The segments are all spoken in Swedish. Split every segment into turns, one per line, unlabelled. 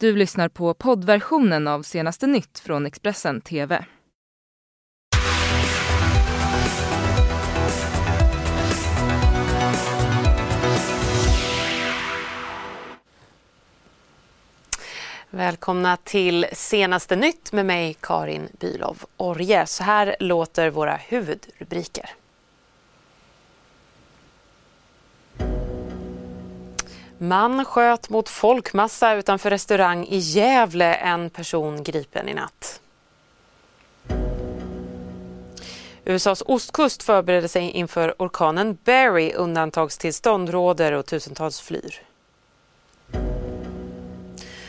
Du lyssnar på poddversionen av senaste nytt från Expressen TV.
Välkomna till senaste nytt med mig Karin Bylov Orje. Så här låter våra huvudrubriker. Man sköt mot folkmassa utanför restaurang i Gävle. En person gripen i natt. USAs ostkust förbereder sig inför orkanen Barry. Undantagstillstånd råder och tusentals flyr.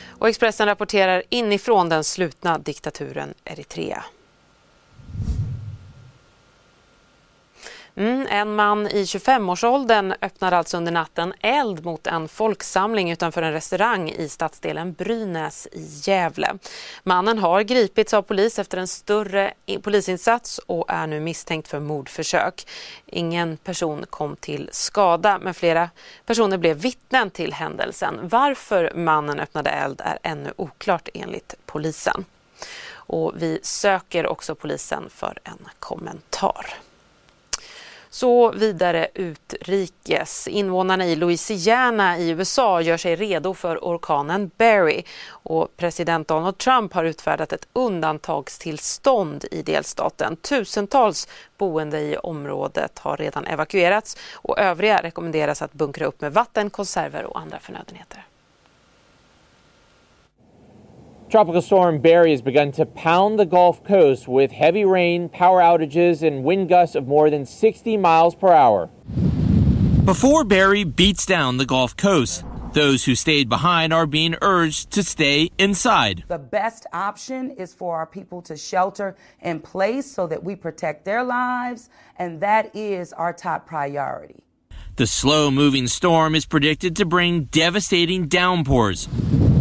Och Expressen rapporterar inifrån den slutna diktaturen Eritrea. Mm, en man i 25-årsåldern öppnade alltså under natten eld mot en folksamling utanför en restaurang i stadsdelen Brynäs i Gävle. Mannen har gripits av polis efter en större polisinsats och är nu misstänkt för mordförsök. Ingen person kom till skada men flera personer blev vittnen till händelsen. Varför mannen öppnade eld är ännu oklart enligt polisen. Och vi söker också polisen för en kommentar. Så vidare utrikes. Invånarna i Louisiana i USA gör sig redo för orkanen Barry och president Donald Trump har utfärdat ett undantagstillstånd i delstaten. Tusentals boende i området har redan evakuerats och övriga rekommenderas att bunkra upp med vatten, konserver och andra förnödenheter.
Tropical storm Barry has begun to pound the Gulf Coast with heavy rain, power outages, and wind gusts of more than 60 miles per hour.
Before Barry beats down the Gulf Coast, those who stayed behind are being urged to stay inside.
The best option is for our people to shelter in place so that we protect their lives, and that is our top priority.
The slow moving storm is predicted to bring devastating downpours,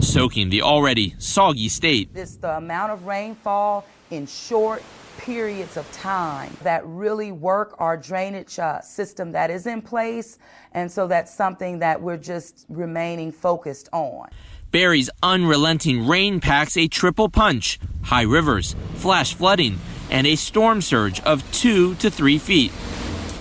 soaking the already soggy state.
It's the amount of rainfall in short periods of time that really work our drainage uh, system that is in place. And so that's something that we're just remaining focused on.
Barry's unrelenting rain packs a triple punch high rivers, flash flooding, and a storm surge of two to three feet.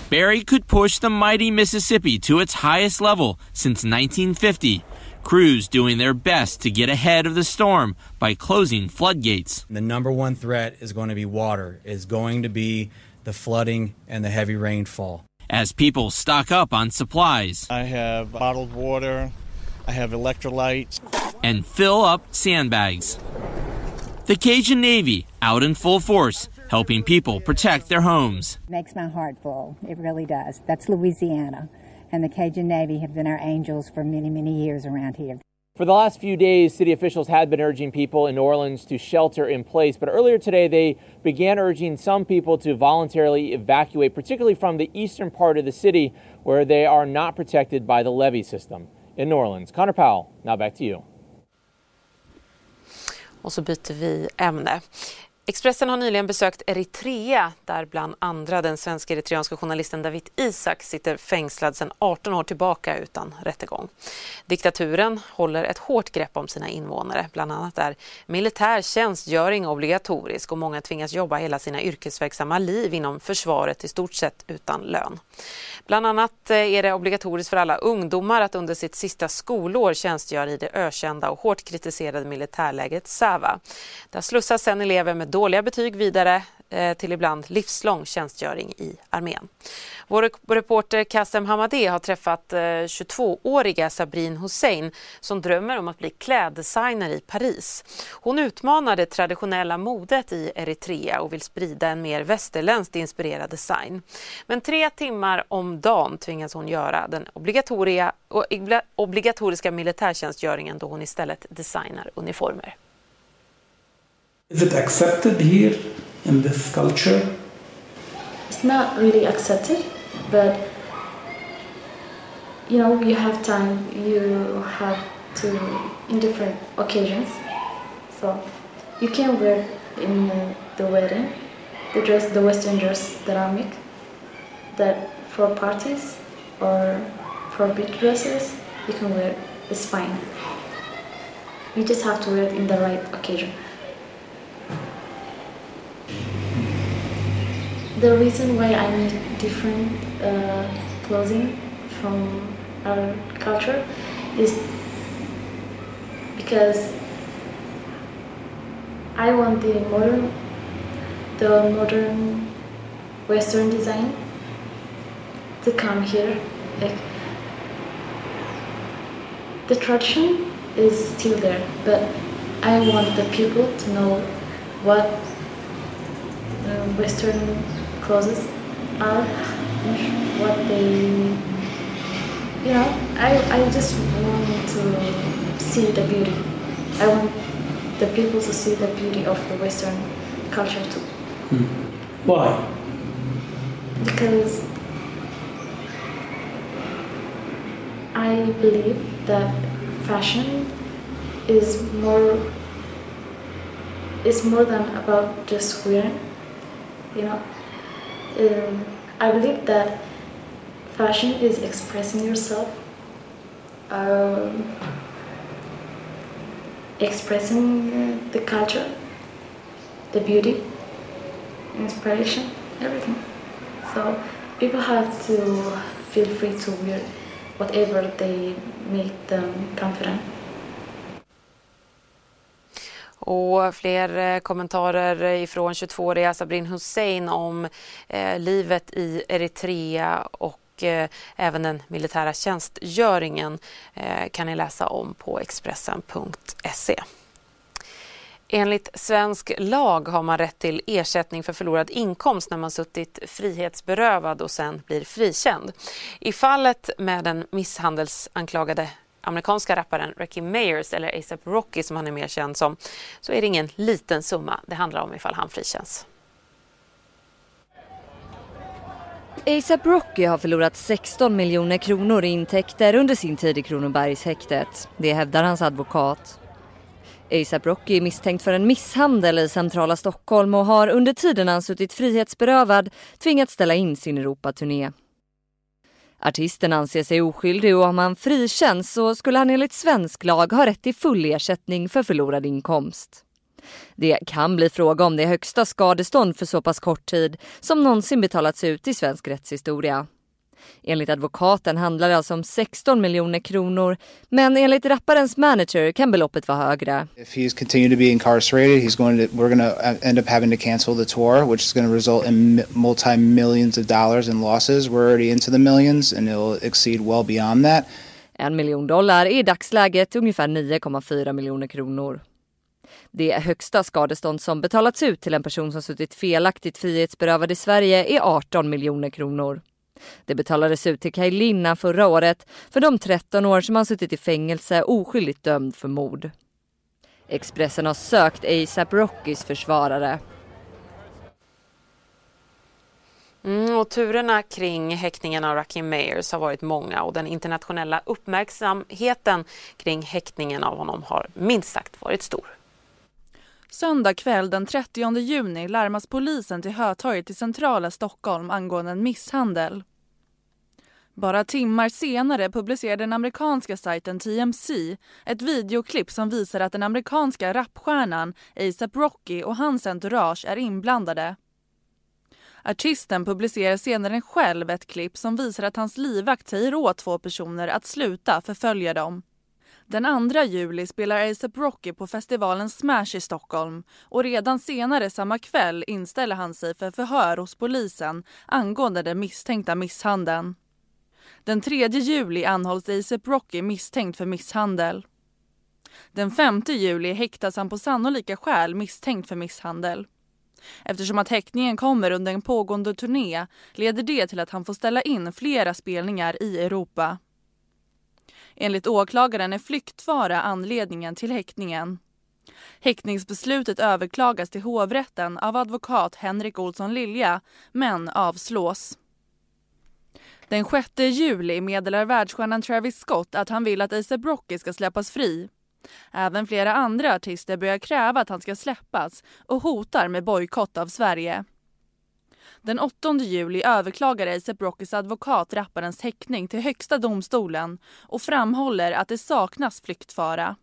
Barry could push the mighty Mississippi to its highest level since 1950. Crews doing their best to get ahead of the storm by closing floodgates.
The number one threat is going to be water, is going to be the flooding and the heavy rainfall.
As people stock up on supplies
I have bottled water, I have electrolytes.
and fill up sandbags. The Cajun Navy out in full force, helping people protect their homes.
Makes my heart full. It really does. That's Louisiana. And the Cajun Navy have been our angels for many, many years around here.
For the last few days, city officials had been urging people in New Orleans to shelter in place, but earlier today they began urging some people to voluntarily evacuate, particularly from the eastern part of the city where they are not protected by the levee system. In New Orleans, Connor Powell, now back to you.
Och så byter vi ämne. Expressen har nyligen besökt Eritrea där bland andra den svenska eritreanska journalisten David Isak sitter fängslad sedan 18 år tillbaka utan rättegång. Diktaturen håller ett hårt grepp om sina invånare. Bland annat är militär tjänstgöring obligatorisk och många tvingas jobba hela sina yrkesverksamma liv inom försvaret i stort sett utan lön. Bland annat eh, är det obligatoriskt för alla ungdomar att under sitt sista skolår tjänstgöra i det ökända och hårt kritiserade militärlägret Sava. Där slussas sedan elever med dåliga betyg vidare eh, till ibland livslång tjänstgöring i armén. Vår reporter Kassem Hamadeh har träffat eh, 22-åriga Sabrin Hussein som drömmer om att bli kläddesigner i Paris. Hon utmanar det traditionella modet i Eritrea och vill sprida en mer västerländskt inspirerad design. Men tre timmar om dagen tvingas hon göra den obligatoriska militärtjänstgöringen då hon istället designar uniformer.
Is it accepted here in this culture?
It's not really accepted, but you know, you have time, you have to, in different occasions. So you can wear in the wedding, the dress, the western dress that I make, that for parties or for big dresses, you can wear, it's fine. You just have to wear it in the right occasion. The reason why I make different uh, clothing from our culture is because I want the modern, the modern Western design to come here. Like the tradition is still there, but I want the people to know what uh, Western clothes are, what they, you know, I, I just want to see the beauty. I want the people to see the beauty of the Western culture too.
Hmm. Why?
Because I believe that fashion is more is more than about just wearing. You know, um, I believe that fashion is expressing yourself, um, expressing uh, the culture, the beauty, inspiration, everything. So people have to feel free to wear whatever they make them confident.
Och fler eh, kommentarer ifrån 22-åriga Sabrin Hussein om eh, livet i Eritrea och eh, även den militära tjänstgöringen eh, kan ni läsa om på Expressen.se. Enligt svensk lag har man rätt till ersättning för förlorad inkomst när man suttit frihetsberövad och sen blir frikänd. I fallet med den misshandelsanklagade amerikanska rapparen Ricky Mayers, eller ASAP Rocky som han är mer känd som, så är det ingen liten summa det handlar om ifall han frikänns.
ASAP Rocky har förlorat 16 miljoner kronor i intäkter under sin tid i Kronobergshäktet. Det hävdar hans advokat. ASAP Rocky är misstänkt för en misshandel i centrala Stockholm och har under tiden han suttit frihetsberövad tvingats ställa in sin Europaturné. Artisten anser sig oskyldig och om han frikänns så skulle han enligt svensk lag ha rätt till full ersättning för förlorad inkomst. Det kan bli fråga om det högsta skadestånd för så pass kort tid som någonsin betalats ut i svensk rättshistoria. Enligt advokaten handlar det alltså om 16 miljoner kronor men enligt rapparens manager kan beloppet vara högre.
If he's continued to be incarcerated, he's going to we're going to end up having to cancel the tour, which is going to result in multi millions of dollars in losses. We're already into the millions and it'll exceed well beyond that.
En miljon dollar är i dagsläget ungefär 9,4 miljoner kronor. Det högsta skadestånd som betalats ut till en person som suttit felaktigt frihetsberövad i Sverige är 18 miljoner kronor. Det betalades ut till Kaj Linna förra året för de 13 år som han suttit i fängelse oskyldigt dömd för mord. Expressen har sökt ASAP Rockys försvarare.
Mm, och turerna kring häktningen av Rakim Mayers har varit många och den internationella uppmärksamheten kring häktningen av honom har minst sagt varit stor.
Söndag kväll den 30 juni larmas polisen till Hötorget i centrala Stockholm angående en misshandel. Bara timmar senare publicerade den amerikanska sajten TMC ett videoklipp som visar att den amerikanska rapstjärnan ASAP Rocky och hans entourage är inblandade. Artisten publicerar senare själv ett klipp som visar att hans livvakt säger åt två personer att sluta förfölja dem. Den 2 juli spelar ASAP Rocky på festivalen Smash i Stockholm och redan senare samma kväll inställer han sig för förhör hos polisen angående den misstänkta misshandeln. Den 3 juli anhålls ASAP Rocky misstänkt för misshandel. Den 5 juli häktas han på sannolika skäl misstänkt för misshandel. Eftersom att häktningen kommer under en pågående turné leder det till att han får ställa in flera spelningar i Europa. Enligt åklagaren är flyktfara anledningen till häktningen. Häktningsbeslutet överklagas till hovrätten av advokat Henrik Olsson Lilja, men avslås. Den 6 juli meddelar världsstjärnan Travis Scott att han vill att ASAP Rocky ska släppas fri. Även flera andra artister börjar kräva att han ska släppas och hotar med bojkott av Sverige. Den 8 juli överklagar ASAP Rockys advokat rapparens häktning till Högsta domstolen och framhåller att det saknas flyktfara.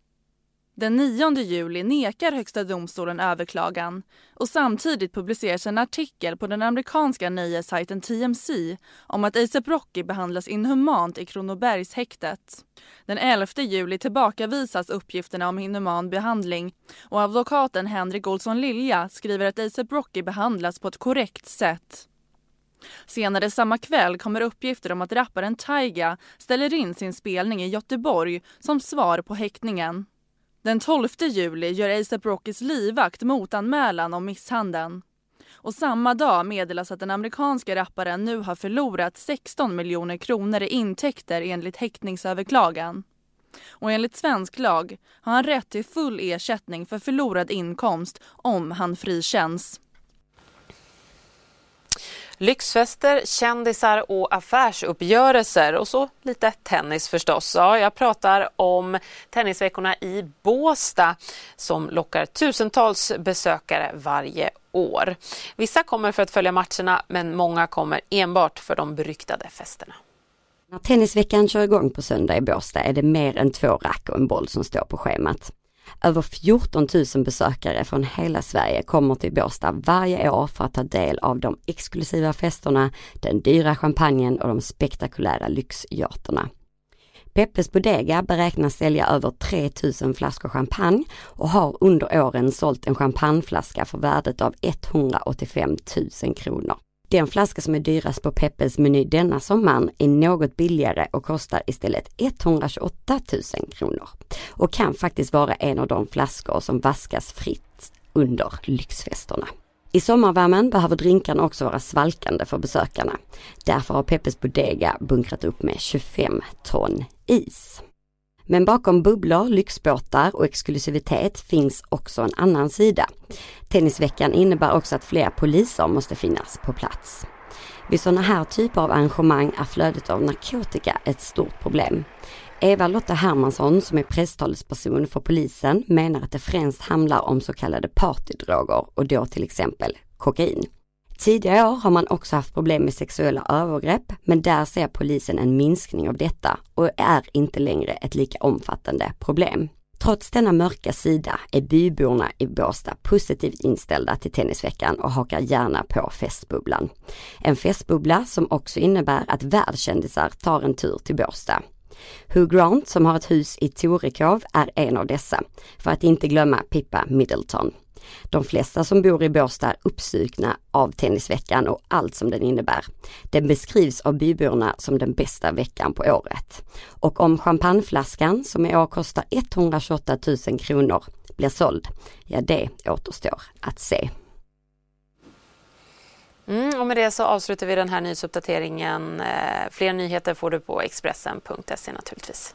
Den 9 juli nekar Högsta domstolen överklagan och samtidigt publiceras en artikel på den amerikanska nöjessajten TMC om att ASAP Rocky behandlas inhumant i Kronobergshäktet. Den 11 juli tillbakavisas uppgifterna om inhuman behandling och advokaten Henrik Olsson Lilja skriver att ASAP Rocky behandlas på ett korrekt sätt. Senare samma kväll kommer uppgifter om att rapparen Taiga ställer in sin spelning i Göteborg som svar på häktningen. Den 12 juli gör ASAP Rockys livvakt motanmälan om misshandeln. Och samma dag meddelas att den amerikanska rapparen nu har förlorat 16 miljoner kronor i intäkter enligt häktningsöverklagan. Och enligt svensk lag har han rätt till full ersättning för förlorad inkomst om han frikänns.
Lyxfester, kändisar och affärsuppgörelser och så lite tennis förstås. Ja, jag pratar om tennisveckorna i Båsta som lockar tusentals besökare varje år. Vissa kommer för att följa matcherna men många kommer enbart för de beryktade festerna.
När Tennisveckan kör igång på söndag i Båstad är det mer än två rack och en boll som står på schemat. Över 14 000 besökare från hela Sverige kommer till Båstad varje år för att ta del av de exklusiva festerna, den dyra champagnen och de spektakulära lyxyaterna. Peppes Bodega beräknas sälja över 3000 flaskor champagne och har under åren sålt en champagneflaska för värdet av 185 000 kronor. Den flaska som är dyrast på Peppes meny denna sommaren är något billigare och kostar istället 128 000 kronor. Och kan faktiskt vara en av de flaskor som vaskas fritt under lyxfesterna. I sommarvärmen behöver drinkarna också vara svalkande för besökarna. Därför har Peppes Bodega bunkrat upp med 25 ton is. Men bakom bubblor, lyxbåtar och exklusivitet finns också en annan sida. Tennisveckan innebär också att fler poliser måste finnas på plats. Vid sådana här typer av arrangemang är flödet av narkotika ett stort problem. Eva-Lotta Hermansson som är presstalesperson för polisen menar att det främst handlar om så kallade partydroger och då till exempel kokain. Tidigare år har man också haft problem med sexuella övergrepp, men där ser polisen en minskning av detta och är inte längre ett lika omfattande problem. Trots denna mörka sida är byborna i Båstad positivt inställda till Tennisveckan och hakar gärna på festbubblan. En festbubbla som också innebär att världskändisar tar en tur till Båstad. Hugh Grant som har ett hus i Torekov är en av dessa, för att inte glömma Pippa Middleton. De flesta som bor i Båstad är uppsugna av Tennisveckan och allt som den innebär. Den beskrivs av byborna som den bästa veckan på året. Och om champagneflaskan, som i år kostar 128 000 kronor, blir såld, ja det återstår att se.
Mm, och med det så avslutar vi den här nyhetsuppdateringen. Eh, fler nyheter får du på Expressen.se naturligtvis.